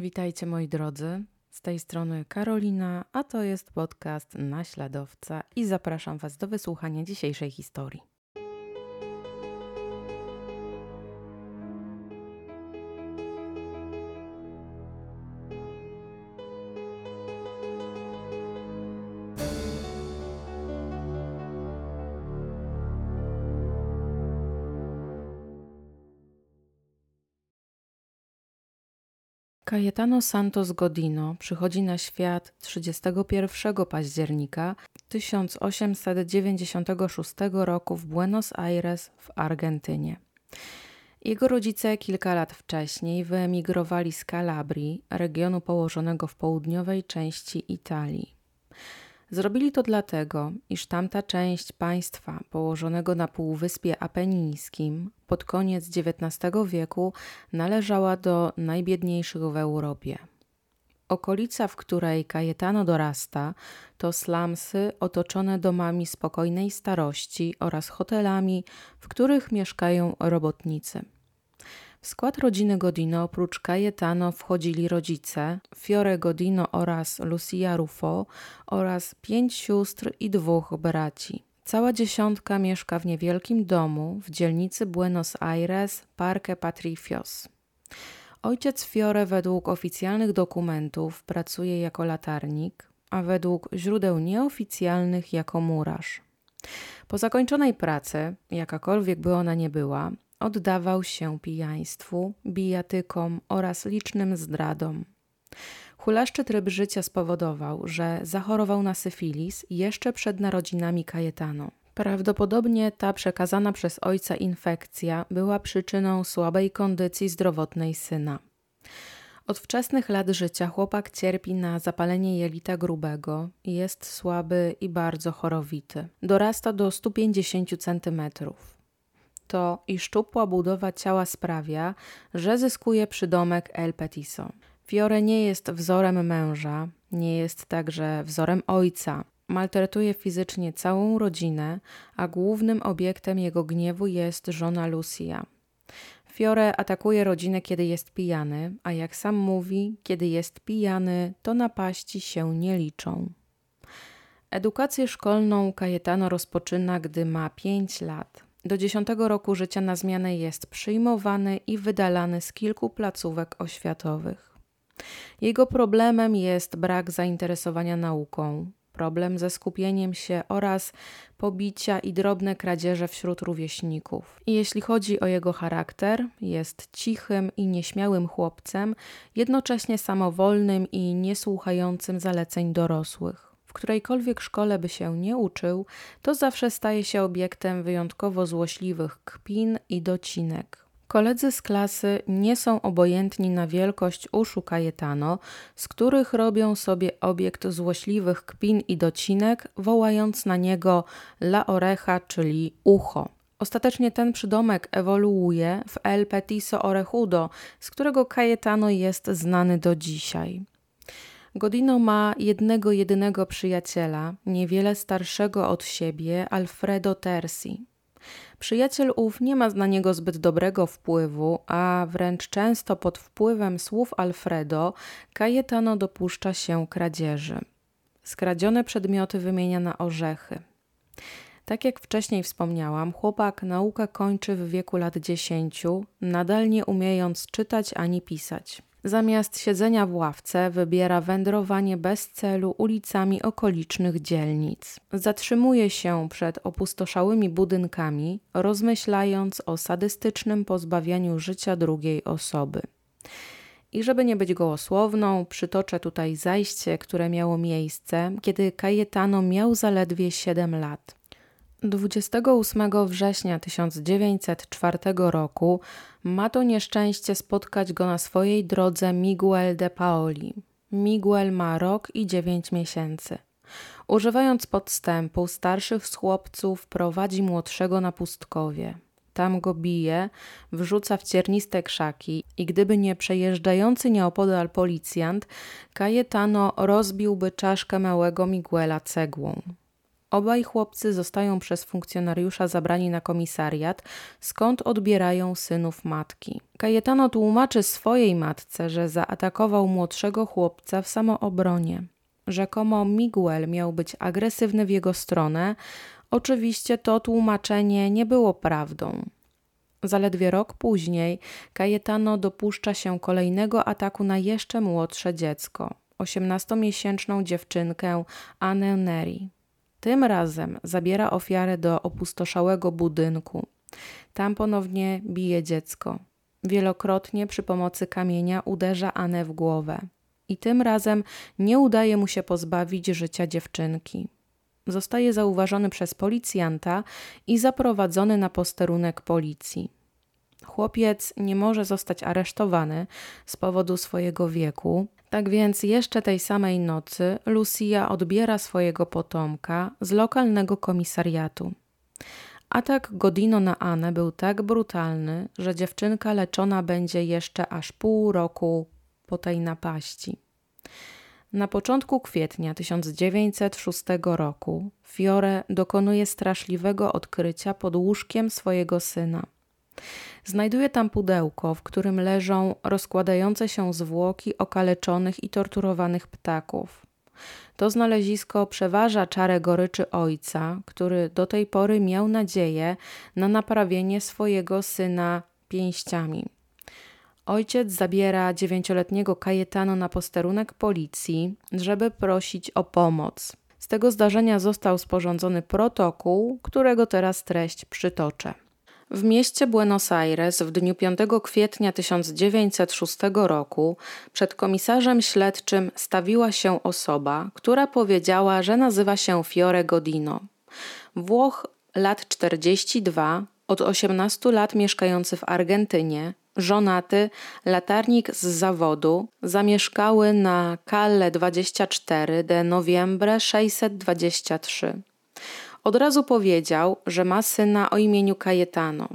Witajcie moi drodzy. Z tej strony Karolina, a to jest podcast Naśladowca i zapraszam Was do wysłuchania dzisiejszej historii. Cayetano Santos Godino przychodzi na świat 31 października 1896 roku w Buenos Aires w Argentynie. Jego rodzice kilka lat wcześniej wyemigrowali z Kalabrii, regionu położonego w południowej części Italii. Zrobili to dlatego, iż tamta część państwa położonego na Półwyspie Apenińskim pod koniec XIX wieku należała do najbiedniejszych w Europie. Okolica, w której Kajetano dorasta, to slumsy otoczone domami spokojnej starości oraz hotelami, w których mieszkają robotnicy. W skład rodziny Godino oprócz Cayetano wchodzili rodzice Fiore Godino oraz Lucia Ruffo oraz pięć sióstr i dwóch braci. Cała dziesiątka mieszka w niewielkim domu w dzielnicy Buenos Aires, Parque Patricios. Ojciec Fiore według oficjalnych dokumentów pracuje jako latarnik, a według źródeł nieoficjalnych jako murarz. Po zakończonej pracy, jakakolwiek by ona nie była, oddawał się pijaństwu, bijatykom oraz licznym zdradom. Hulaszczy tryb życia spowodował, że zachorował na syfilis jeszcze przed narodzinami Kajetano. Prawdopodobnie ta przekazana przez ojca infekcja była przyczyną słabej kondycji zdrowotnej syna. Od wczesnych lat życia chłopak cierpi na zapalenie jelita grubego, jest słaby i bardzo chorowity. Dorasta do 150 centymetrów to i szczupła budowa ciała sprawia, że zyskuje przydomek El Petiso. Fiore nie jest wzorem męża, nie jest także wzorem ojca. Maltretuje fizycznie całą rodzinę, a głównym obiektem jego gniewu jest żona Lucia. Fiore atakuje rodzinę, kiedy jest pijany, a jak sam mówi, kiedy jest pijany, to napaści się nie liczą. Edukację szkolną Kajetano rozpoczyna, gdy ma 5 lat. Do dziesiątego roku życia na zmianę jest przyjmowany i wydalany z kilku placówek oświatowych. Jego problemem jest brak zainteresowania nauką, problem ze skupieniem się oraz pobicia i drobne kradzieże wśród rówieśników. I jeśli chodzi o jego charakter, jest cichym i nieśmiałym chłopcem, jednocześnie samowolnym i niesłuchającym zaleceń dorosłych w którejkolwiek szkole by się nie uczył, to zawsze staje się obiektem wyjątkowo złośliwych kpin i docinek. Koledzy z klasy nie są obojętni na wielkość uszu Kajetano, z których robią sobie obiekt złośliwych kpin i docinek, wołając na niego la orecha, czyli ucho. Ostatecznie ten przydomek ewoluuje w El Petiso Orejudo, z którego Kajetano jest znany do dzisiaj. Godino ma jednego jedynego przyjaciela, niewiele starszego od siebie, Alfredo Terzi. Przyjaciel ów nie ma na niego zbyt dobrego wpływu, a wręcz często pod wpływem słów Alfredo Cayetano dopuszcza się kradzieży. Skradzione przedmioty wymienia na orzechy. Tak jak wcześniej wspomniałam, chłopak naukę kończy w wieku lat dziesięciu, nadal nie umiejąc czytać ani pisać. Zamiast siedzenia w ławce, wybiera wędrowanie bez celu ulicami okolicznych dzielnic. Zatrzymuje się przed opustoszałymi budynkami, rozmyślając o sadystycznym pozbawianiu życia drugiej osoby. I żeby nie być gołosłowną, przytoczę tutaj zajście, które miało miejsce, kiedy Cayetano miał zaledwie 7 lat. 28 września 1904 roku ma to nieszczęście spotkać go na swojej drodze Miguel de Paoli. Miguel ma rok i dziewięć miesięcy. Używając podstępu, starszy z chłopców prowadzi młodszego na pustkowie. Tam go bije, wrzuca w cierniste krzaki i gdyby nie przejeżdżający nieopodal policjant, Cayetano rozbiłby czaszkę małego Miguela cegłą. Obaj chłopcy zostają przez funkcjonariusza zabrani na komisariat, skąd odbierają synów matki. Kajetano tłumaczy swojej matce, że zaatakował młodszego chłopca w samoobronie. Rzekomo Miguel miał być agresywny w jego stronę. Oczywiście to tłumaczenie nie było prawdą. Zaledwie rok później Cayetano dopuszcza się kolejnego ataku na jeszcze młodsze dziecko, 18-miesięczną dziewczynkę Annę Neri. Tym razem zabiera ofiarę do opustoszałego budynku. Tam ponownie bije dziecko. Wielokrotnie przy pomocy kamienia uderza Anę w głowę. I tym razem nie udaje mu się pozbawić życia dziewczynki. Zostaje zauważony przez policjanta i zaprowadzony na posterunek policji. Chłopiec nie może zostać aresztowany z powodu swojego wieku, tak więc jeszcze tej samej nocy Lucia odbiera swojego potomka z lokalnego komisariatu. Atak Godino na Anę był tak brutalny, że dziewczynka leczona będzie jeszcze aż pół roku po tej napaści. Na początku kwietnia 1906 roku Fiore dokonuje straszliwego odkrycia pod łóżkiem swojego syna. Znajduje tam pudełko, w którym leżą rozkładające się zwłoki okaleczonych i torturowanych ptaków. To znalezisko przeważa czarę goryczy ojca, który do tej pory miał nadzieję na naprawienie swojego syna pięściami. Ojciec zabiera dziewięcioletniego Kajetano na posterunek policji, żeby prosić o pomoc. Z tego zdarzenia został sporządzony protokół, którego teraz treść przytoczę. W mieście Buenos Aires w dniu 5 kwietnia 1906 roku przed komisarzem śledczym stawiła się osoba, która powiedziała, że nazywa się Fiore Godino. Włoch lat 42, od 18 lat mieszkający w Argentynie, żonaty, latarnik z zawodu, zamieszkały na Calle 24 de Noviembre 623. Od razu powiedział, że ma syna o imieniu Cayetano.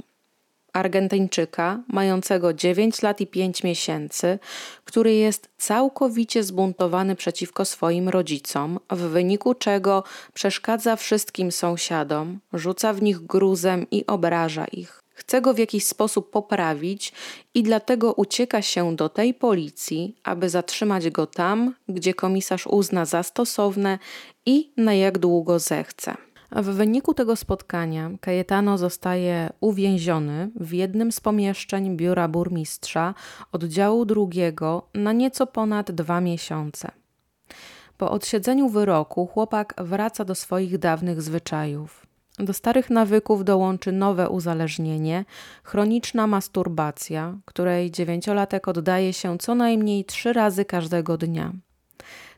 Argentyńczyka, mającego 9 lat i 5 miesięcy, który jest całkowicie zbuntowany przeciwko swoim rodzicom, w wyniku czego przeszkadza wszystkim sąsiadom, rzuca w nich gruzem i obraża ich. Chce go w jakiś sposób poprawić i dlatego ucieka się do tej policji, aby zatrzymać go tam, gdzie komisarz uzna za stosowne i na jak długo zechce. W wyniku tego spotkania Cayetano zostaje uwięziony w jednym z pomieszczeń biura burmistrza oddziału drugiego na nieco ponad dwa miesiące. Po odsiedzeniu wyroku chłopak wraca do swoich dawnych zwyczajów. Do starych nawyków dołączy nowe uzależnienie, chroniczna masturbacja, której dziewięciolatek oddaje się co najmniej trzy razy każdego dnia.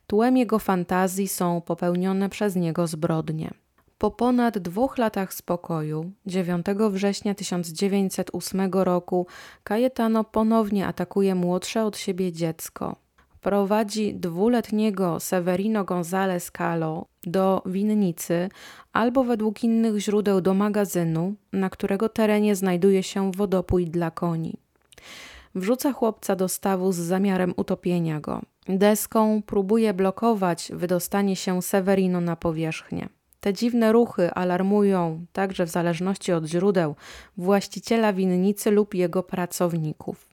Tłem jego fantazji są popełnione przez niego zbrodnie. Po ponad dwóch latach spokoju, 9 września 1908 roku, Cayetano ponownie atakuje młodsze od siebie dziecko. Prowadzi dwuletniego Severino González Calo do winnicy albo według innych źródeł do magazynu, na którego terenie znajduje się wodopój dla koni. Wrzuca chłopca do stawu z zamiarem utopienia go. Deską próbuje blokować wydostanie się Severino na powierzchnię. Te dziwne ruchy alarmują także w zależności od źródeł właściciela winnicy lub jego pracowników.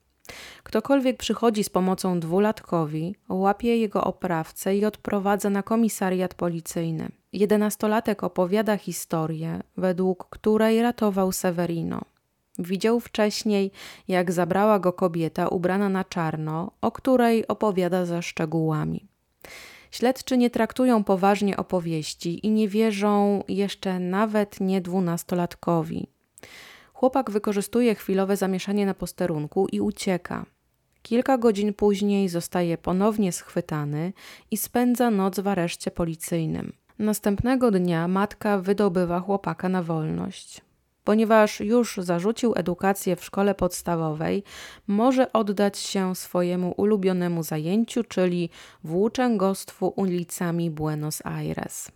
Ktokolwiek przychodzi z pomocą dwulatkowi, łapie jego oprawcę i odprowadza na komisariat policyjny. Jedenastolatek opowiada historię, według której ratował Severino. Widział wcześniej, jak zabrała go kobieta ubrana na czarno, o której opowiada ze szczegółami. Śledczy nie traktują poważnie opowieści i nie wierzą jeszcze nawet nie dwunastolatkowi. Chłopak wykorzystuje chwilowe zamieszanie na posterunku i ucieka. Kilka godzin później zostaje ponownie schwytany i spędza noc w areszcie policyjnym. Następnego dnia matka wydobywa chłopaka na wolność. Ponieważ już zarzucił edukację w szkole podstawowej, może oddać się swojemu ulubionemu zajęciu, czyli włóczęgostwu ulicami Buenos Aires.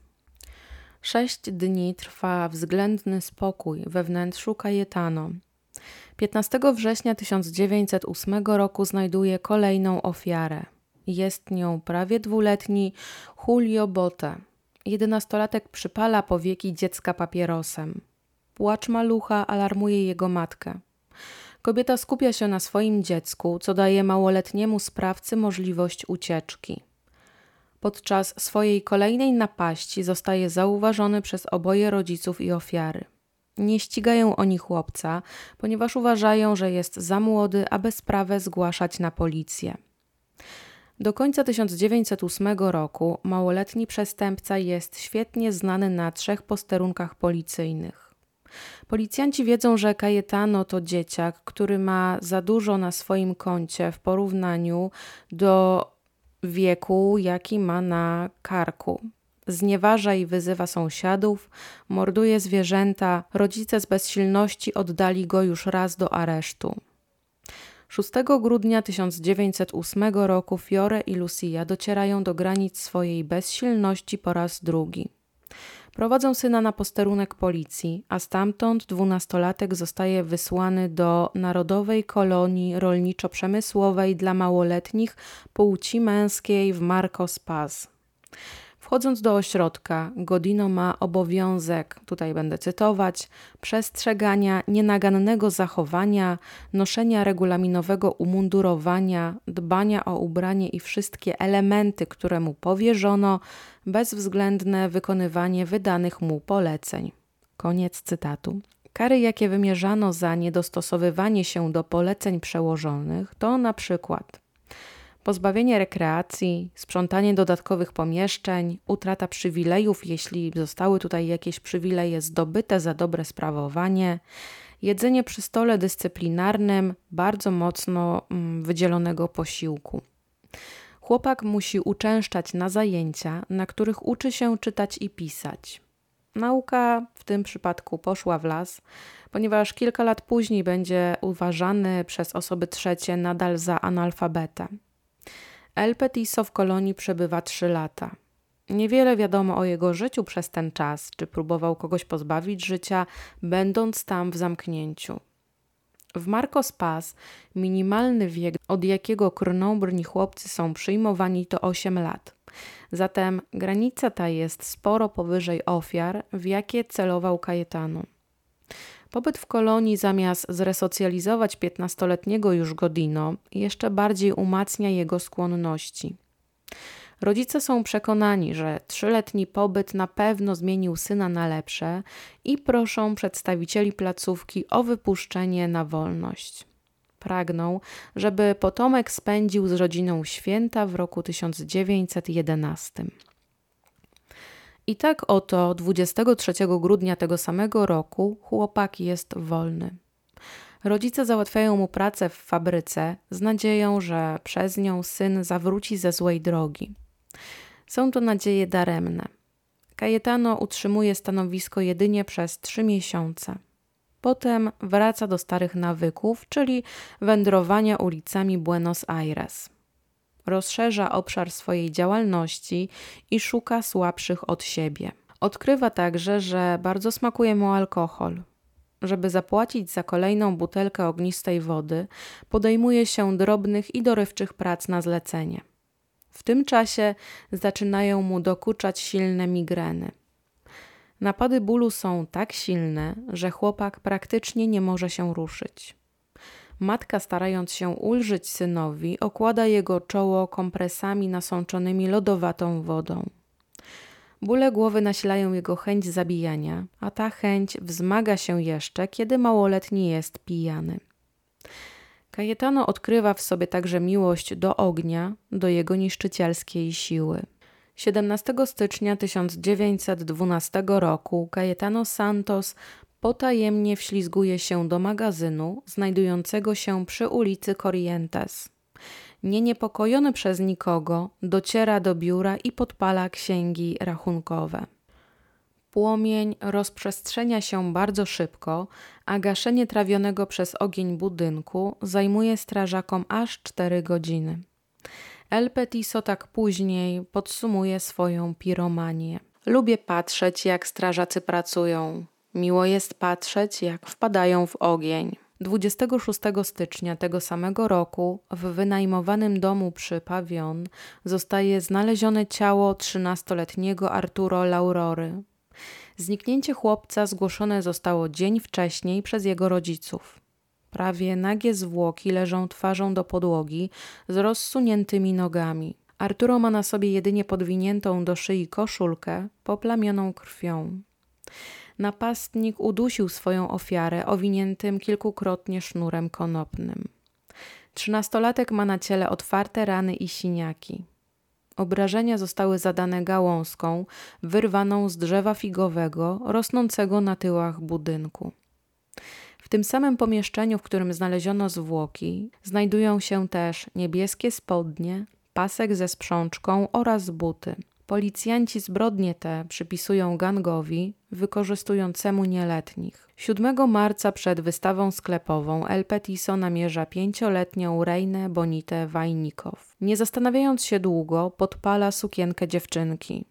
Sześć dni trwa względny spokój we wnętrzu Cayetano. 15 września 1908 roku znajduje kolejną ofiarę. Jest nią prawie dwuletni Julio Bote. jedenastolatek przypala powieki dziecka papierosem. Płacz malucha alarmuje jego matkę. Kobieta skupia się na swoim dziecku, co daje małoletniemu sprawcy możliwość ucieczki. Podczas swojej kolejnej napaści zostaje zauważony przez oboje rodziców i ofiary. Nie ścigają oni chłopca, ponieważ uważają, że jest za młody, aby sprawę zgłaszać na policję. Do końca 1908 roku małoletni przestępca jest świetnie znany na trzech posterunkach policyjnych. Policjanci wiedzą, że Cayetano to dzieciak, który ma za dużo na swoim koncie w porównaniu do wieku, jaki ma na karku. Znieważa i wyzywa sąsiadów, morduje zwierzęta, rodzice z bezsilności oddali go już raz do aresztu. 6 grudnia 1908 roku Fiore i Lucia docierają do granic swojej bezsilności po raz drugi. Prowadzą syna na posterunek policji, a stamtąd dwunastolatek zostaje wysłany do Narodowej Kolonii Rolniczo-Przemysłowej dla Małoletnich Płci Męskiej w Marcos Paz. Wchodząc do ośrodka, Godino ma obowiązek, tutaj będę cytować, przestrzegania nienagannego zachowania, noszenia regulaminowego umundurowania, dbania o ubranie i wszystkie elementy, które mu powierzono, bezwzględne wykonywanie wydanych mu poleceń. Koniec cytatu. Kary, jakie wymierzano za niedostosowywanie się do poleceń przełożonych, to na przykład pozbawienie rekreacji, sprzątanie dodatkowych pomieszczeń, utrata przywilejów, jeśli zostały tutaj jakieś przywileje zdobyte za dobre sprawowanie, jedzenie przy stole dyscyplinarnym bardzo mocno mm, wydzielonego posiłku. Chłopak musi uczęszczać na zajęcia, na których uczy się czytać i pisać. Nauka w tym przypadku poszła w las, ponieważ kilka lat później będzie uważany przez osoby trzecie nadal za analfabetę. El Petiso w kolonii przebywa trzy lata. Niewiele wiadomo o jego życiu przez ten czas, czy próbował kogoś pozbawić życia, będąc tam w zamknięciu. W Marcos Paz minimalny wiek, od jakiego krnąbrni chłopcy są przyjmowani, to 8 lat. Zatem granica ta jest sporo powyżej ofiar, w jakie celował Kajetanu. Pobyt w kolonii zamiast zresocjalizować piętnastoletniego już Godino, jeszcze bardziej umacnia jego skłonności. Rodzice są przekonani, że trzyletni pobyt na pewno zmienił syna na lepsze i proszą przedstawicieli placówki o wypuszczenie na wolność. Pragną, żeby potomek spędził z rodziną święta w roku 1911. I tak oto 23 grudnia tego samego roku chłopak jest wolny. Rodzice załatwiają mu pracę w fabryce z nadzieją, że przez nią syn zawróci ze złej drogi. Są to nadzieje daremne. Kajetano utrzymuje stanowisko jedynie przez trzy miesiące. Potem wraca do starych nawyków, czyli wędrowania ulicami Buenos Aires rozszerza obszar swojej działalności i szuka słabszych od siebie. Odkrywa także, że bardzo smakuje mu alkohol. Żeby zapłacić za kolejną butelkę ognistej wody, podejmuje się drobnych i dorywczych prac na zlecenie. W tym czasie zaczynają mu dokuczać silne migreny. Napady bólu są tak silne, że chłopak praktycznie nie może się ruszyć. Matka, starając się ulżyć synowi, okłada jego czoło kompresami nasączonymi lodowatą wodą. Bóle głowy nasilają jego chęć zabijania, a ta chęć wzmaga się jeszcze, kiedy małoletni jest pijany. Kajetano odkrywa w sobie także miłość do ognia, do jego niszczycielskiej siły. 17 stycznia 1912 roku Cayetano Santos potajemnie wślizguje się do magazynu znajdującego się przy ulicy Corrientes. Nieniepokojony przez nikogo, dociera do biura i podpala księgi rachunkowe. Płomień rozprzestrzenia się bardzo szybko, a gaszenie trawionego przez ogień budynku zajmuje strażakom aż cztery godziny. El Petiso tak później podsumuje swoją piromanię. Lubię patrzeć, jak strażacy pracują. Miło jest patrzeć, jak wpadają w ogień. 26 stycznia tego samego roku w wynajmowanym domu przy Pawion zostaje znalezione ciało 13-letniego Arturo Laurory. Zniknięcie chłopca zgłoszone zostało dzień wcześniej przez jego rodziców. Prawie nagie zwłoki leżą twarzą do podłogi z rozsuniętymi nogami. Arturo ma na sobie jedynie podwiniętą do szyi koszulkę poplamioną krwią. Napastnik udusił swoją ofiarę owiniętym kilkukrotnie sznurem konopnym. Trzynastolatek ma na ciele otwarte rany i siniaki. Obrażenia zostały zadane gałązką wyrwaną z drzewa figowego rosnącego na tyłach budynku. W tym samym pomieszczeniu, w którym znaleziono zwłoki, znajdują się też niebieskie spodnie, pasek ze sprzączką oraz buty. Policjanci zbrodnie te przypisują gangowi wykorzystującemu nieletnich. 7 marca przed wystawą sklepową El Petiso namierza pięcioletnią Reinę Bonitę Wajnikow. Nie zastanawiając się długo, podpala sukienkę dziewczynki.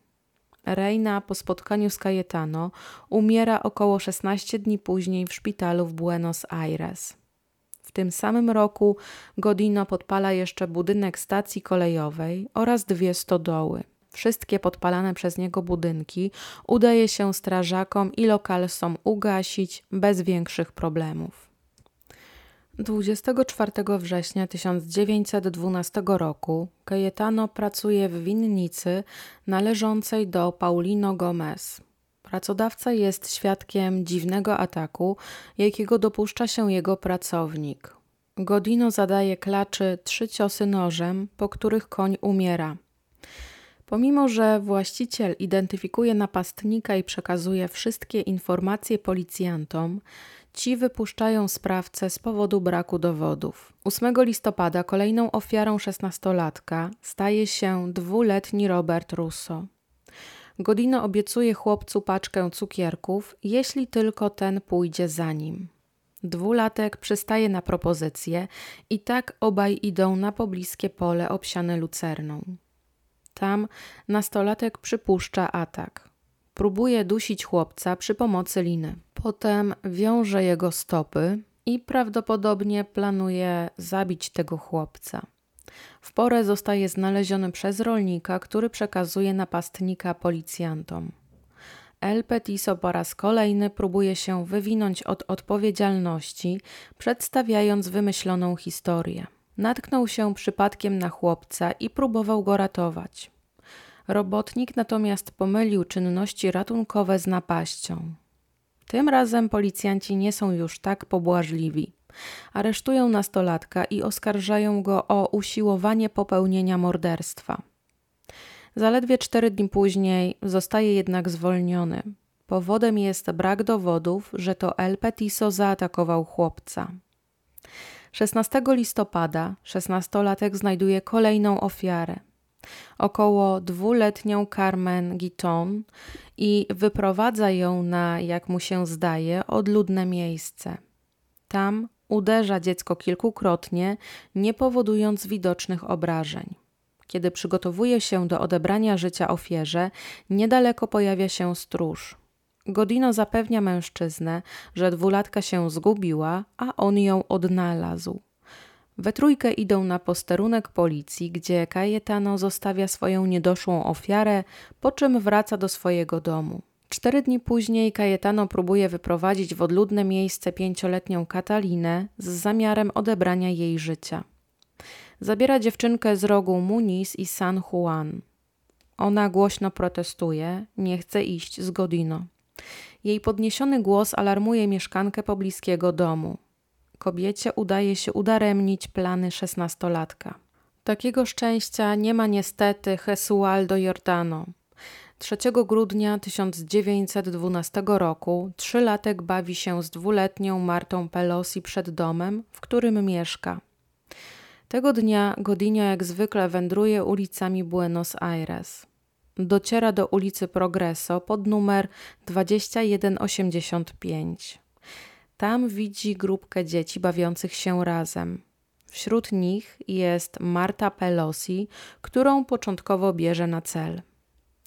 Reina po spotkaniu z Cayetano umiera około 16 dni później w szpitalu w Buenos Aires. W tym samym roku Godino podpala jeszcze budynek stacji kolejowej oraz dwie stodoły. Wszystkie podpalane przez niego budynki udaje się strażakom i lokalsom ugasić bez większych problemów. 24 września 1912 roku Cayetano pracuje w winnicy należącej do Paulino Gomez. Pracodawca jest świadkiem dziwnego ataku, jakiego dopuszcza się jego pracownik. Godino zadaje klaczy trzy ciosy nożem, po których koń umiera. Pomimo, że właściciel identyfikuje napastnika i przekazuje wszystkie informacje policjantom, ci wypuszczają sprawcę z powodu braku dowodów. 8 listopada kolejną ofiarą szesnastolatka staje się dwuletni Robert Russo. Godino obiecuje chłopcu paczkę cukierków, jeśli tylko ten pójdzie za nim. Dwulatek przystaje na propozycję i tak obaj idą na pobliskie pole obsiane lucerną. Tam nastolatek przypuszcza atak. Próbuje dusić chłopca przy pomocy liny. Potem wiąże jego stopy i prawdopodobnie planuje zabić tego chłopca. W porę zostaje znaleziony przez rolnika, który przekazuje napastnika policjantom. El Petiso po raz kolejny próbuje się wywinąć od odpowiedzialności, przedstawiając wymyśloną historię. Natknął się przypadkiem na chłopca i próbował go ratować. Robotnik natomiast pomylił czynności ratunkowe z napaścią. Tym razem policjanci nie są już tak pobłażliwi. Aresztują nastolatka i oskarżają go o usiłowanie popełnienia morderstwa. Zaledwie cztery dni później zostaje jednak zwolniony. Powodem jest brak dowodów, że to El Petiso zaatakował chłopca. 16 listopada szesnastolatek znajduje kolejną ofiarę około dwuletnią Carmen Guiton i wyprowadza ją na, jak mu się zdaje, odludne miejsce. Tam uderza dziecko kilkukrotnie, nie powodując widocznych obrażeń. Kiedy przygotowuje się do odebrania życia ofierze, niedaleko pojawia się stróż. Godino zapewnia mężczyznę, że dwulatka się zgubiła, a on ją odnalazł. We trójkę idą na posterunek policji, gdzie Cayetano zostawia swoją niedoszłą ofiarę, po czym wraca do swojego domu. Cztery dni później Cayetano próbuje wyprowadzić w odludne miejsce pięcioletnią Katalinę z zamiarem odebrania jej życia. Zabiera dziewczynkę z rogu Muniz i San Juan. Ona głośno protestuje, nie chce iść z Godino. Jej podniesiony głos alarmuje mieszkankę pobliskiego domu. Kobiecie udaje się udaremnić plany szesnastolatka. Takiego szczęścia nie ma niestety Jesualdo Jordano. 3 grudnia 1912 roku trzylatek bawi się z dwuletnią Martą Pelosi przed domem, w którym mieszka. Tego dnia Godinio jak zwykle wędruje ulicami Buenos Aires. Dociera do ulicy Progreso pod numer 2185. Tam widzi grupkę dzieci bawiących się razem. Wśród nich jest Marta Pelosi, którą początkowo bierze na cel.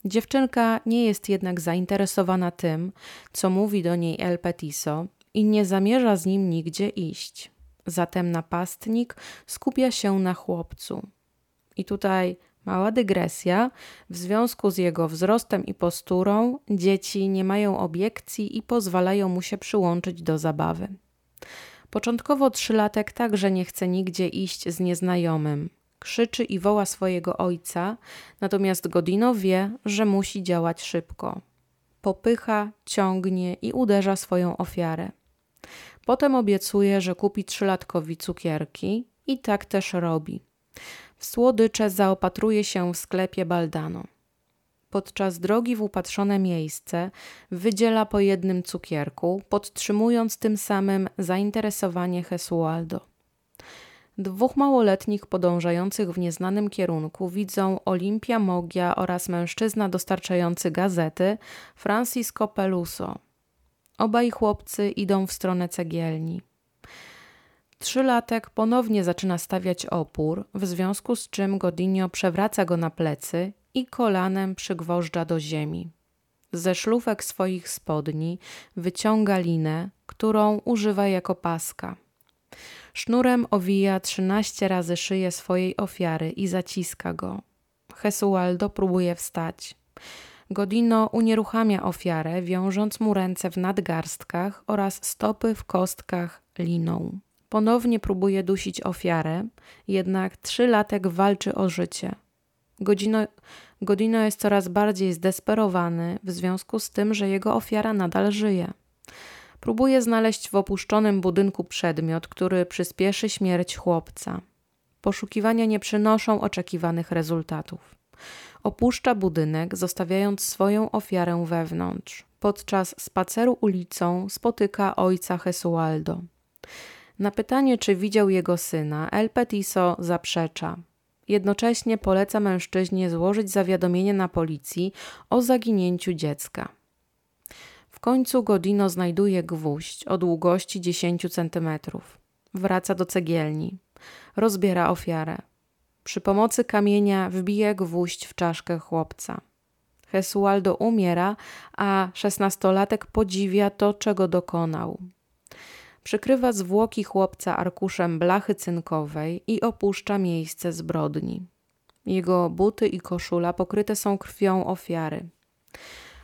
Dziewczynka nie jest jednak zainteresowana tym, co mówi do niej El Petiso i nie zamierza z nim nigdzie iść. Zatem napastnik skupia się na chłopcu. I tutaj mała dygresja. W związku z jego wzrostem i posturą, dzieci nie mają obiekcji i pozwalają mu się przyłączyć do zabawy. Początkowo trzylatek także nie chce nigdzie iść z nieznajomym. Krzyczy i woła swojego ojca, natomiast Godino wie, że musi działać szybko. Popycha, ciągnie i uderza swoją ofiarę. Potem obiecuje, że kupi trzylatkowi cukierki i tak też robi. W słodycze zaopatruje się w sklepie Baldano. Podczas drogi w upatrzone miejsce wydziela po jednym cukierku, podtrzymując tym samym zainteresowanie Hesualdo. Dwóch małoletnich podążających w nieznanym kierunku widzą Olimpia Mogia oraz mężczyzna dostarczający gazety Francisco Peluso. Obaj chłopcy idą w stronę cegielni. Trzylatek ponownie zaczyna stawiać opór, w związku z czym Godinio przewraca go na plecy i kolanem przygwożdża do ziemi. Ze szlufek swoich spodni wyciąga linę, którą używa jako paska. Sznurem owija trzynaście razy szyję swojej ofiary i zaciska go. Jesualdo próbuje wstać. Godino unieruchamia ofiarę, wiążąc mu ręce w nadgarstkach oraz stopy w kostkach liną. Ponownie próbuje dusić ofiarę, jednak trzylatek walczy o życie. Godino, Godino jest coraz bardziej zdesperowany w związku z tym, że jego ofiara nadal żyje. Próbuje znaleźć w opuszczonym budynku przedmiot, który przyspieszy śmierć chłopca. Poszukiwania nie przynoszą oczekiwanych rezultatów. Opuszcza budynek, zostawiając swoją ofiarę wewnątrz. Podczas spaceru ulicą spotyka ojca Jesualdo. Na pytanie, czy widział jego syna, El Petiso zaprzecza. Jednocześnie poleca mężczyźnie złożyć zawiadomienie na policji o zaginięciu dziecka. W końcu Godino znajduje gwóźdź o długości 10 cm. Wraca do cegielni. Rozbiera ofiarę. Przy pomocy kamienia wbija gwóźdź w czaszkę chłopca. Jesualdo umiera, a szesnastolatek podziwia to, czego dokonał. Przykrywa zwłoki chłopca arkuszem blachy cynkowej i opuszcza miejsce zbrodni. Jego buty i koszula pokryte są krwią ofiary.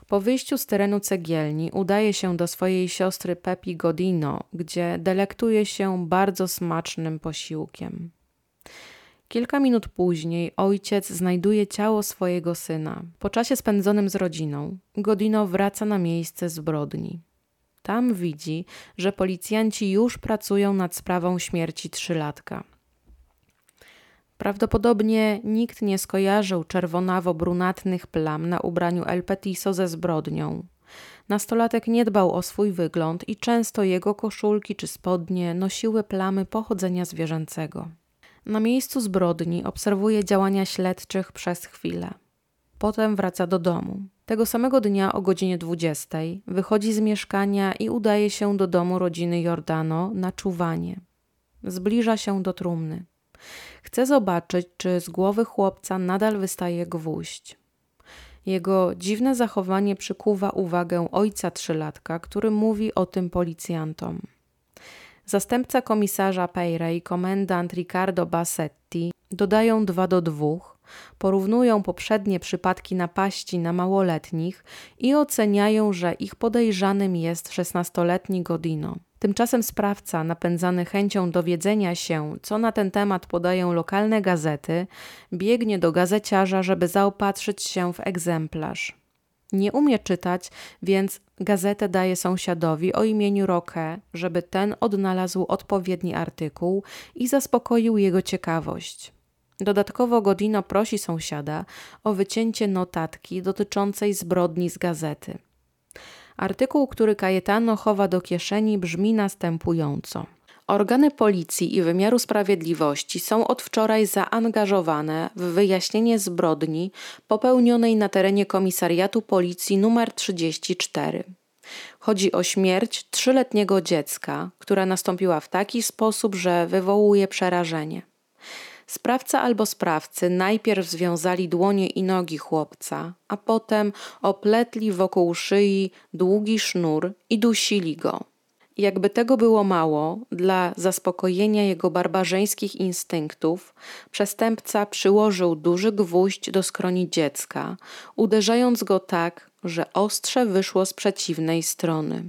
Po wyjściu z terenu cegielni udaje się do swojej siostry Pepi Godino, gdzie delektuje się bardzo smacznym posiłkiem. Kilka minut później ojciec znajduje ciało swojego syna. Po czasie spędzonym z rodziną, Godino wraca na miejsce zbrodni. Tam widzi, że policjanci już pracują nad sprawą śmierci trzylatka. Prawdopodobnie nikt nie skojarzył czerwonawo-brunatnych plam na ubraniu El Petiso ze zbrodnią. Nastolatek nie dbał o swój wygląd i często jego koszulki czy spodnie nosiły plamy pochodzenia zwierzęcego. Na miejscu zbrodni obserwuje działania śledczych przez chwilę. Potem wraca do domu. Tego samego dnia o godzinie 20 wychodzi z mieszkania i udaje się do domu rodziny Jordano na czuwanie. Zbliża się do trumny. Chce zobaczyć, czy z głowy chłopca nadal wystaje gwóźdź. Jego dziwne zachowanie przykuwa uwagę ojca trzylatka, który mówi o tym policjantom. Zastępca komisarza Peyre i komendant Riccardo Bassetti dodają dwa do dwóch, porównują poprzednie przypadki napaści na małoletnich i oceniają, że ich podejrzanym jest 16-letni Godino. Tymczasem sprawca, napędzany chęcią dowiedzenia się, co na ten temat podają lokalne gazety, biegnie do gazeciarza, żeby zaopatrzyć się w egzemplarz. Nie umie czytać, więc gazetę daje sąsiadowi o imieniu Roque, żeby ten odnalazł odpowiedni artykuł i zaspokoił jego ciekawość. Dodatkowo Godino prosi sąsiada o wycięcie notatki dotyczącej zbrodni z gazety. Artykuł, który Kajetano chowa do kieszeni, brzmi następująco. Organy policji i wymiaru sprawiedliwości są od wczoraj zaangażowane w wyjaśnienie zbrodni popełnionej na terenie komisariatu policji nr 34. Chodzi o śmierć trzyletniego dziecka, która nastąpiła w taki sposób, że wywołuje przerażenie. Sprawca albo sprawcy najpierw związali dłonie i nogi chłopca, a potem opletli wokół szyi długi sznur i dusili go. Jakby tego było mało, dla zaspokojenia jego barbarzyńskich instynktów, przestępca przyłożył duży gwóźdź do skroni dziecka, uderzając go tak, że ostrze wyszło z przeciwnej strony.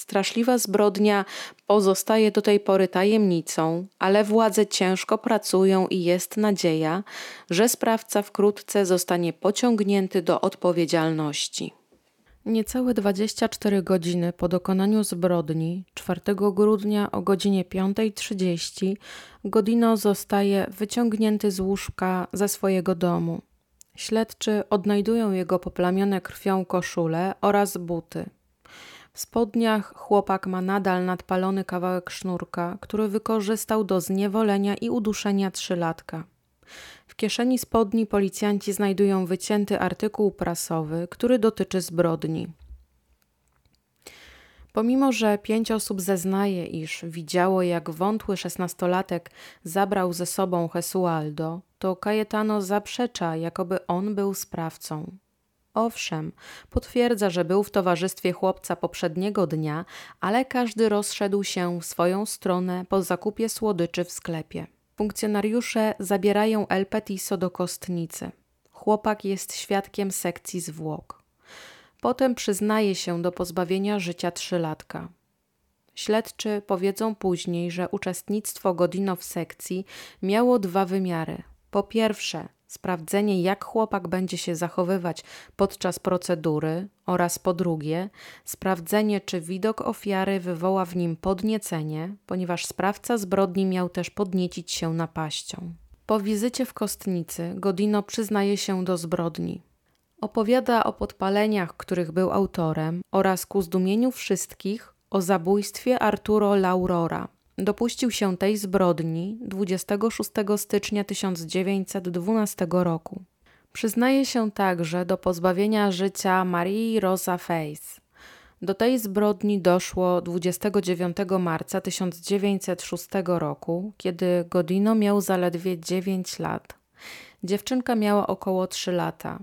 Straszliwa zbrodnia pozostaje do tej pory tajemnicą, ale władze ciężko pracują i jest nadzieja, że sprawca wkrótce zostanie pociągnięty do odpowiedzialności. Niecałe 24 godziny po dokonaniu zbrodni, 4 grudnia o godzinie 5.30, Godino zostaje wyciągnięty z łóżka ze swojego domu. Śledczy odnajdują jego poplamione krwią koszule oraz buty. W spodniach chłopak ma nadal nadpalony kawałek sznurka, który wykorzystał do zniewolenia i uduszenia trzylatka. W kieszeni spodni policjanci znajdują wycięty artykuł prasowy, który dotyczy zbrodni. Pomimo, że pięć osób zeznaje, iż widziało, jak wątły szesnastolatek zabrał ze sobą Jesualdo, to Cayetano zaprzecza, jakoby on był sprawcą. Owszem, potwierdza, że był w towarzystwie chłopca poprzedniego dnia, ale każdy rozszedł się w swoją stronę po zakupie słodyczy w sklepie. Funkcjonariusze zabierają El Petiso do kostnicy. Chłopak jest świadkiem sekcji zwłok. Potem przyznaje się do pozbawienia życia trzylatka. Śledczy powiedzą później, że uczestnictwo Godino w sekcji miało dwa wymiary. Po pierwsze, sprawdzenie, jak chłopak będzie się zachowywać podczas procedury, oraz po drugie, sprawdzenie, czy widok ofiary wywoła w nim podniecenie, ponieważ sprawca zbrodni miał też podniecić się napaścią. Po wizycie w kostnicy Godino przyznaje się do zbrodni. Opowiada o podpaleniach, których był autorem, oraz ku zdumieniu wszystkich o zabójstwie Arturo Laurora, dopuścił się tej zbrodni 26 stycznia 1912 roku. Przyznaje się także do pozbawienia życia Marii Rosa Face. Do tej zbrodni doszło 29 marca 1906 roku, kiedy Godino miał zaledwie 9 lat. Dziewczynka miała około 3 lata.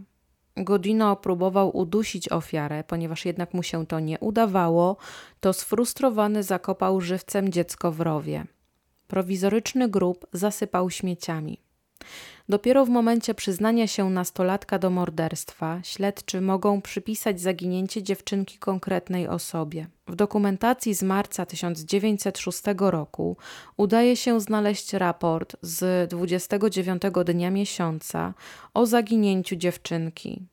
Godino próbował udusić ofiarę, ponieważ jednak mu się to nie udawało, to sfrustrowany zakopał żywcem dziecko w rowie. Prowizoryczny grób zasypał śmieciami. Dopiero w momencie przyznania się nastolatka do morderstwa śledczy mogą przypisać zaginięcie dziewczynki konkretnej osobie. W dokumentacji z marca 1906 roku udaje się znaleźć raport z 29 dnia miesiąca o zaginięciu dziewczynki.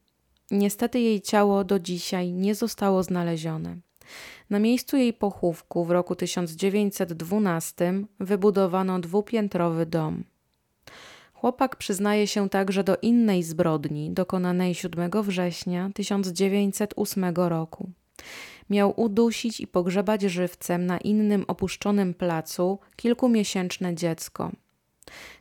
Niestety jej ciało do dzisiaj nie zostało znalezione. Na miejscu jej pochówku w roku 1912 wybudowano dwupiętrowy dom. Chłopak przyznaje się także do innej zbrodni dokonanej 7 września 1908 roku. Miał udusić i pogrzebać żywcem na innym opuszczonym placu kilkumiesięczne dziecko.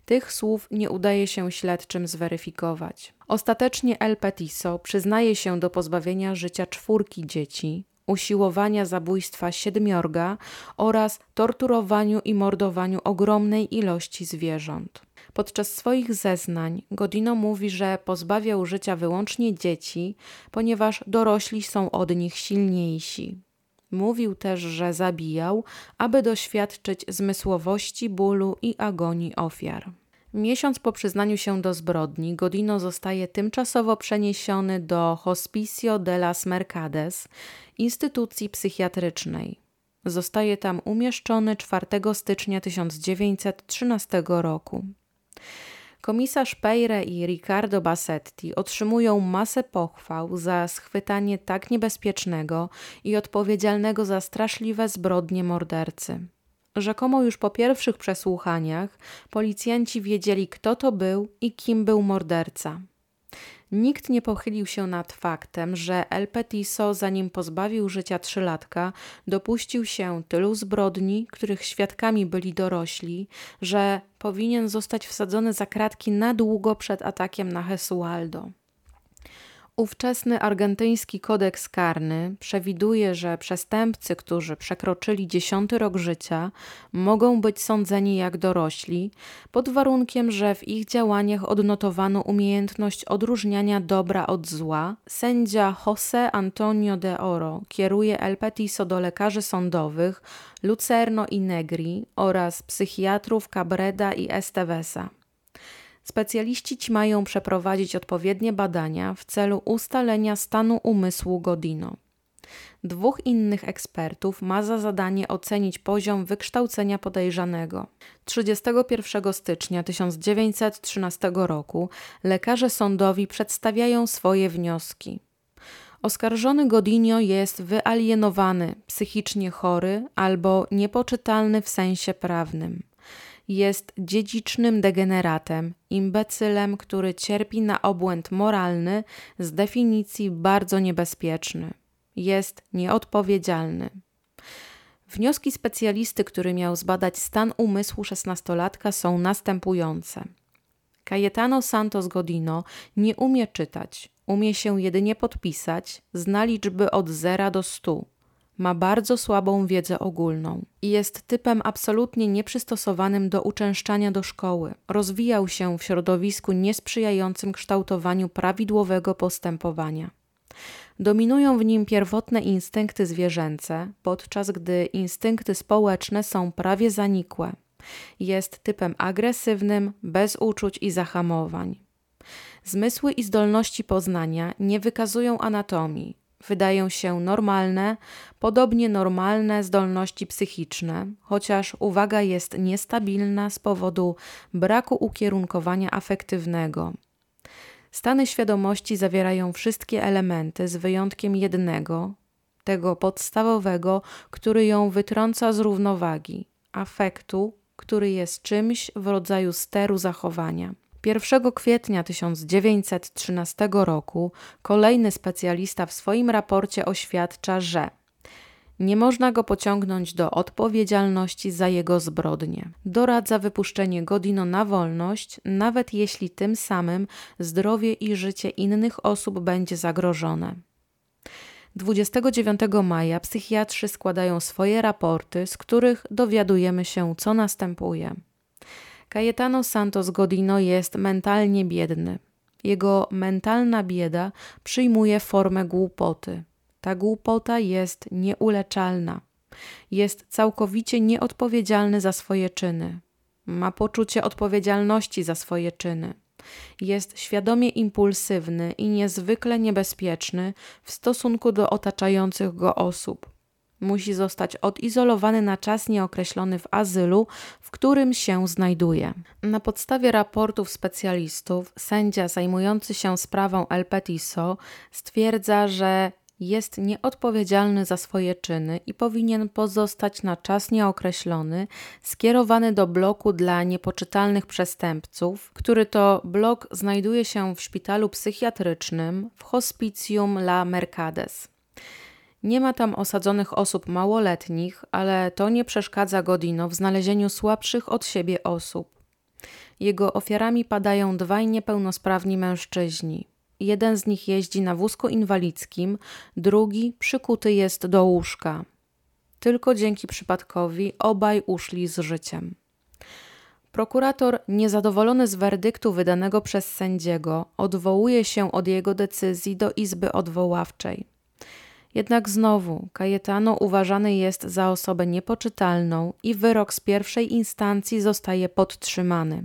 Tych słów nie udaje się śledczym zweryfikować. Ostatecznie El Petiso przyznaje się do pozbawienia życia czwórki dzieci, usiłowania zabójstwa siedmiorga oraz torturowaniu i mordowaniu ogromnej ilości zwierząt. Podczas swoich zeznań Godino mówi, że pozbawiał życia wyłącznie dzieci, ponieważ dorośli są od nich silniejsi. Mówił też, że zabijał, aby doświadczyć zmysłowości bólu i agonii ofiar. Miesiąc po przyznaniu się do zbrodni, Godino zostaje tymczasowo przeniesiony do Hospicio de las Mercades, instytucji psychiatrycznej. Zostaje tam umieszczony 4 stycznia 1913 roku. Komisarz Peyre i Riccardo Bassetti otrzymują masę pochwał za schwytanie tak niebezpiecznego i odpowiedzialnego za straszliwe zbrodnie mordercy. Rzekomo już po pierwszych przesłuchaniach policjanci wiedzieli, kto to był i kim był morderca. Nikt nie pochylił się nad faktem, że El Petiso, zanim pozbawił życia trzylatka, dopuścił się tylu zbrodni, których świadkami byli dorośli, że powinien zostać wsadzony za kratki na długo przed atakiem na Hesualdo. Ówczesny argentyński kodeks karny przewiduje, że przestępcy, którzy przekroczyli dziesiąty rok życia, mogą być sądzeni jak dorośli, pod warunkiem, że w ich działaniach odnotowano umiejętność odróżniania dobra od zła. Sędzia José Antonio de Oro kieruje El Petiso do lekarzy sądowych Lucerno i Negri oraz psychiatrów Cabreda i Estevesa. Specjaliści ci mają przeprowadzić odpowiednie badania w celu ustalenia stanu umysłu Godino. Dwóch innych ekspertów ma za zadanie ocenić poziom wykształcenia podejrzanego. 31 stycznia 1913 roku lekarze sądowi przedstawiają swoje wnioski. Oskarżony Godinio jest wyalienowany, psychicznie chory albo niepoczytalny w sensie prawnym jest dziedzicznym degeneratem, imbecylem, który cierpi na obłęd moralny, z definicji bardzo niebezpieczny. Jest nieodpowiedzialny. Wnioski specjalisty, który miał zbadać stan umysłu szesnastolatka, są następujące. Cayetano Santos Godino nie umie czytać, umie się jedynie podpisać, zna liczby od zera do stu ma bardzo słabą wiedzę ogólną i jest typem absolutnie nieprzystosowanym do uczęszczania do szkoły. Rozwijał się w środowisku niesprzyjającym kształtowaniu prawidłowego postępowania. Dominują w nim pierwotne instynkty zwierzęce, podczas gdy instynkty społeczne są prawie zanikłe. Jest typem agresywnym, bez uczuć i zahamowań. Zmysły i zdolności poznania nie wykazują anatomii, wydają się normalne, podobnie normalne zdolności psychiczne, chociaż uwaga jest niestabilna z powodu braku ukierunkowania afektywnego. Stany świadomości zawierają wszystkie elementy z wyjątkiem jednego, tego podstawowego, który ją wytrąca z równowagi afektu, który jest czymś w rodzaju steru zachowania. 1 kwietnia 1913 roku kolejny specjalista w swoim raporcie oświadcza, że nie można go pociągnąć do odpowiedzialności za jego zbrodnie. Doradza wypuszczenie Godino na wolność, nawet jeśli tym samym zdrowie i życie innych osób będzie zagrożone. 29 maja psychiatrzy składają swoje raporty, z których dowiadujemy się, co następuje. Cayetano Santos Godino jest mentalnie biedny. Jego mentalna bieda przyjmuje formę głupoty. Ta głupota jest nieuleczalna. Jest całkowicie nieodpowiedzialny za swoje czyny. Ma poczucie odpowiedzialności za swoje czyny. Jest świadomie impulsywny i niezwykle niebezpieczny w stosunku do otaczających go osób musi zostać odizolowany na czas nieokreślony w azylu, w którym się znajduje. Na podstawie raportów specjalistów, sędzia zajmujący się sprawą El Petiso stwierdza, że jest nieodpowiedzialny za swoje czyny i powinien pozostać na czas nieokreślony skierowany do bloku dla niepoczytalnych przestępców, który to blok znajduje się w szpitalu psychiatrycznym w Hospicium La Mercades. Nie ma tam osadzonych osób małoletnich, ale to nie przeszkadza Godino w znalezieniu słabszych od siebie osób. Jego ofiarami padają dwaj niepełnosprawni mężczyźni. Jeden z nich jeździ na wózku inwalidzkim, drugi przykuty jest do łóżka. Tylko dzięki przypadkowi obaj uszli z życiem. Prokurator, niezadowolony z werdyktu wydanego przez sędziego, odwołuje się od jego decyzji do Izby Odwoławczej. Jednak znowu Kajetano uważany jest za osobę niepoczytalną i wyrok z pierwszej instancji zostaje podtrzymany.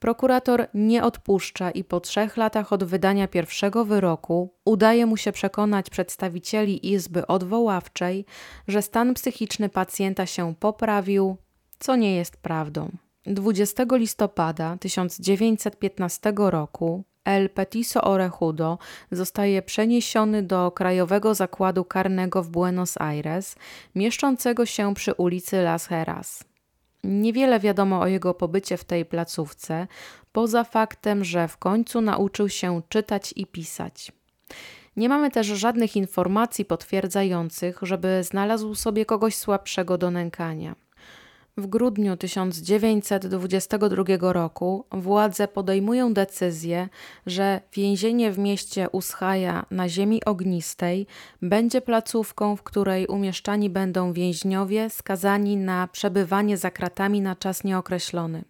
Prokurator nie odpuszcza i po trzech latach od wydania pierwszego wyroku udaje mu się przekonać przedstawicieli Izby Odwoławczej, że stan psychiczny pacjenta się poprawił, co nie jest prawdą. 20 listopada 1915 roku El Petiso Orejudo zostaje przeniesiony do Krajowego Zakładu Karnego w Buenos Aires, mieszczącego się przy ulicy Las Heras. Niewiele wiadomo o jego pobycie w tej placówce, poza faktem, że w końcu nauczył się czytać i pisać. Nie mamy też żadnych informacji potwierdzających, żeby znalazł sobie kogoś słabszego do nękania. W grudniu 1922 roku władze podejmują decyzję, że więzienie w mieście Uschaja na ziemi ognistej będzie placówką, w której umieszczani będą więźniowie skazani na przebywanie za kratami na czas nieokreślony.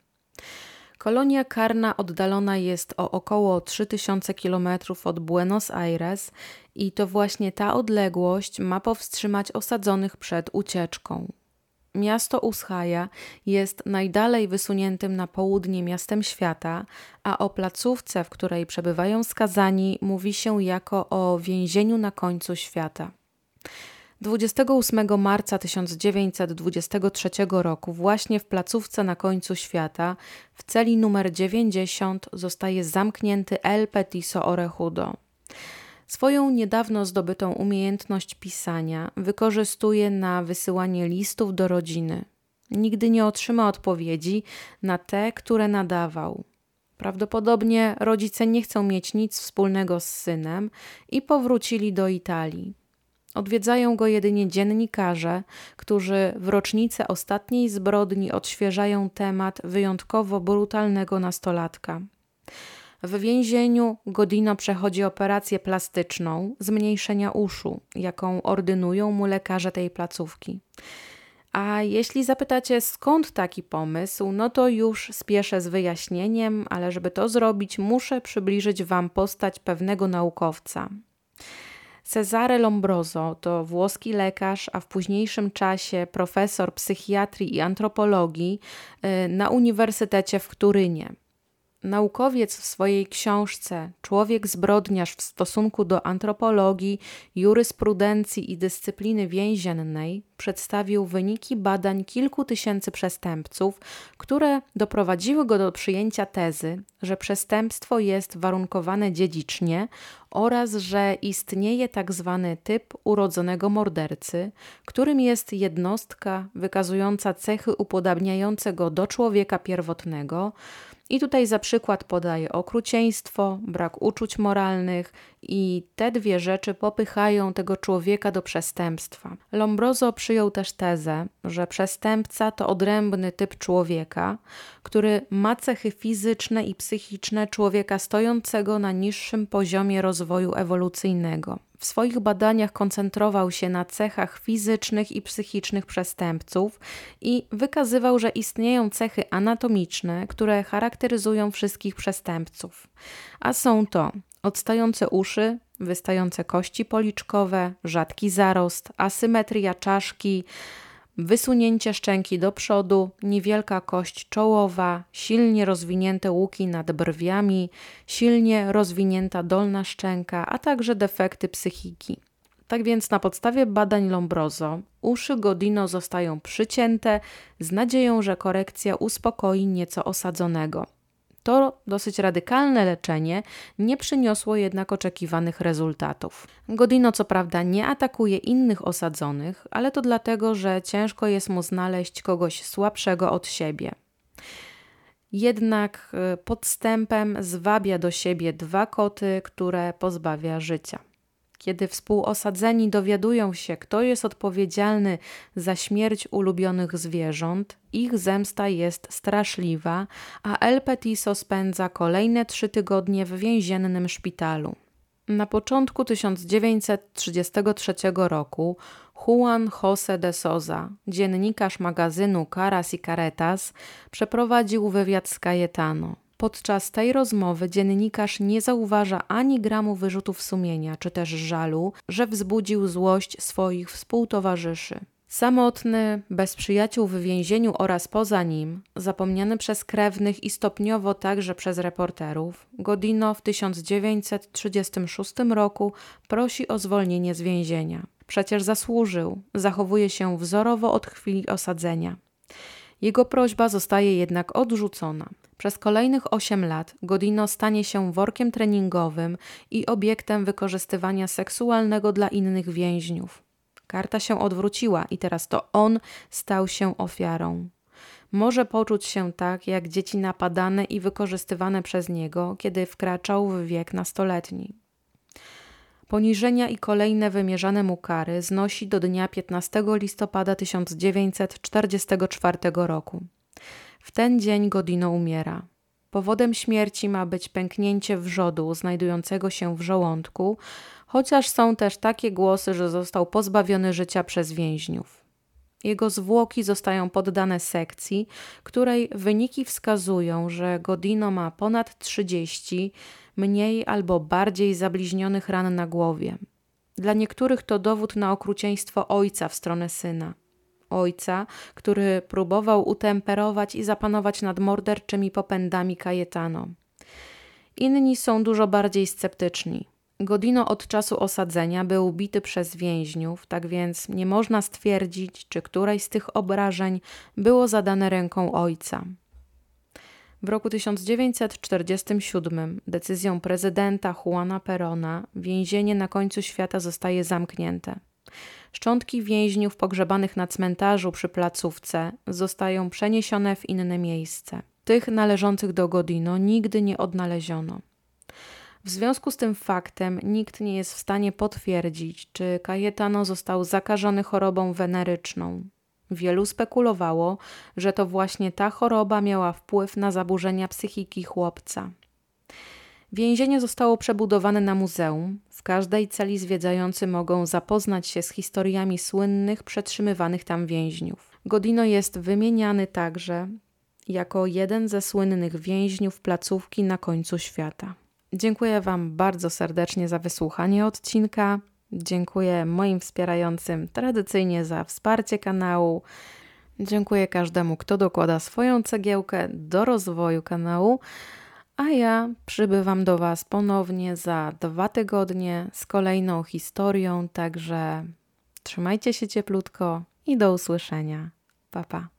Kolonia karna oddalona jest o około 3000 km od Buenos Aires i to właśnie ta odległość ma powstrzymać osadzonych przed ucieczką. Miasto Uschaja jest najdalej wysuniętym na południe miastem świata, a o placówce, w której przebywają skazani, mówi się jako o więzieniu na końcu świata. 28 marca 1923 roku, właśnie w placówce na końcu świata, w celi numer 90 zostaje zamknięty El Petiso Orejudo. Swoją niedawno zdobytą umiejętność pisania wykorzystuje na wysyłanie listów do rodziny. Nigdy nie otrzyma odpowiedzi na te, które nadawał. Prawdopodobnie rodzice nie chcą mieć nic wspólnego z synem i powrócili do Italii. Odwiedzają go jedynie dziennikarze, którzy w rocznicę ostatniej zbrodni odświeżają temat wyjątkowo brutalnego nastolatka. W więzieniu Godino przechodzi operację plastyczną zmniejszenia uszu, jaką ordynują mu lekarze tej placówki. A jeśli zapytacie skąd taki pomysł, no to już spieszę z wyjaśnieniem, ale żeby to zrobić, muszę przybliżyć Wam postać pewnego naukowca. Cesare Lombroso to włoski lekarz, a w późniejszym czasie profesor psychiatrii i antropologii y, na Uniwersytecie w Turynie. Naukowiec w swojej książce Człowiek zbrodniarz w stosunku do antropologii, jurysprudencji i dyscypliny więziennej przedstawił wyniki badań kilku tysięcy przestępców, które doprowadziły go do przyjęcia tezy, że przestępstwo jest warunkowane dziedzicznie oraz że istnieje tak zwany typ urodzonego mordercy, którym jest jednostka wykazująca cechy upodabniające go do człowieka pierwotnego, i tutaj za przykład podaję okrucieństwo, brak uczuć moralnych i te dwie rzeczy popychają tego człowieka do przestępstwa. Lombroso przyjął też tezę, że przestępca to odrębny typ człowieka, który ma cechy fizyczne i psychiczne człowieka stojącego na niższym poziomie rozwoju ewolucyjnego. W swoich badaniach koncentrował się na cechach fizycznych i psychicznych przestępców i wykazywał, że istnieją cechy anatomiczne, które charakteryzują wszystkich przestępców. A są to odstające uszy, wystające kości policzkowe, rzadki zarost, asymetria czaszki, wysunięcie szczęki do przodu, niewielka kość czołowa, silnie rozwinięte łuki nad brwiami, silnie rozwinięta dolna szczęka, a także defekty psychiki. Tak więc na podstawie badań Lombroso uszy Godino zostają przycięte z nadzieją, że korekcja uspokoi nieco osadzonego. To dosyć radykalne leczenie nie przyniosło jednak oczekiwanych rezultatów. Godino co prawda nie atakuje innych osadzonych, ale to dlatego, że ciężko jest mu znaleźć kogoś słabszego od siebie. Jednak y, podstępem zwabia do siebie dwa koty, które pozbawia życia. Kiedy współosadzeni dowiadują się, kto jest odpowiedzialny za śmierć ulubionych zwierząt, ich zemsta jest straszliwa, a El Petiso spędza kolejne trzy tygodnie w więziennym szpitalu. Na początku 1933 roku Juan José de Sosa, dziennikarz magazynu Caras y Caretas, przeprowadził wywiad z Cayetano. Podczas tej rozmowy dziennikarz nie zauważa ani gramu wyrzutów sumienia czy też żalu, że wzbudził złość swoich współtowarzyszy. Samotny, bez przyjaciół w więzieniu oraz poza nim, zapomniany przez krewnych i stopniowo także przez reporterów, Godino w 1936 roku prosi o zwolnienie z więzienia. Przecież zasłużył, zachowuje się wzorowo od chwili osadzenia. Jego prośba zostaje jednak odrzucona. Przez kolejnych 8 lat Godino stanie się workiem treningowym i obiektem wykorzystywania seksualnego dla innych więźniów. Karta się odwróciła i teraz to on stał się ofiarą. Może poczuć się tak, jak dzieci napadane i wykorzystywane przez niego, kiedy wkraczał w wiek nastoletni. Poniżenia i kolejne wymierzane mu kary znosi do dnia 15 listopada 1944 roku. W ten dzień Godino umiera. Powodem śmierci ma być pęknięcie wrzodu znajdującego się w żołądku, chociaż są też takie głosy, że został pozbawiony życia przez więźniów. Jego zwłoki zostają poddane sekcji, której wyniki wskazują, że Godino ma ponad 30 mniej albo bardziej zabliźnionych ran na głowie. Dla niektórych to dowód na okrucieństwo ojca w stronę syna. Ojca, który próbował utemperować i zapanować nad morderczymi popędami Kajetano. Inni są dużo bardziej sceptyczni. Godino od czasu osadzenia był bity przez więźniów, tak więc nie można stwierdzić, czy któreś z tych obrażeń było zadane ręką ojca. W roku 1947 decyzją prezydenta Juana Perona więzienie na końcu świata zostaje zamknięte. Szczątki więźniów pogrzebanych na cmentarzu przy placówce zostają przeniesione w inne miejsce. Tych należących do Godino nigdy nie odnaleziono. W związku z tym faktem nikt nie jest w stanie potwierdzić, czy Cayetano został zakażony chorobą weneryczną. Wielu spekulowało, że to właśnie ta choroba miała wpływ na zaburzenia psychiki chłopca. Więzienie zostało przebudowane na muzeum. W każdej celi zwiedzający mogą zapoznać się z historiami słynnych przetrzymywanych tam więźniów. Godino jest wymieniany także jako jeden ze słynnych więźniów placówki na końcu świata. Dziękuję Wam bardzo serdecznie za wysłuchanie odcinka. Dziękuję moim wspierającym tradycyjnie za wsparcie kanału. Dziękuję każdemu, kto dokłada swoją cegiełkę do rozwoju kanału. A ja przybywam do Was ponownie za dwa tygodnie z kolejną historią, także trzymajcie się cieplutko i do usłyszenia. Pa, pa.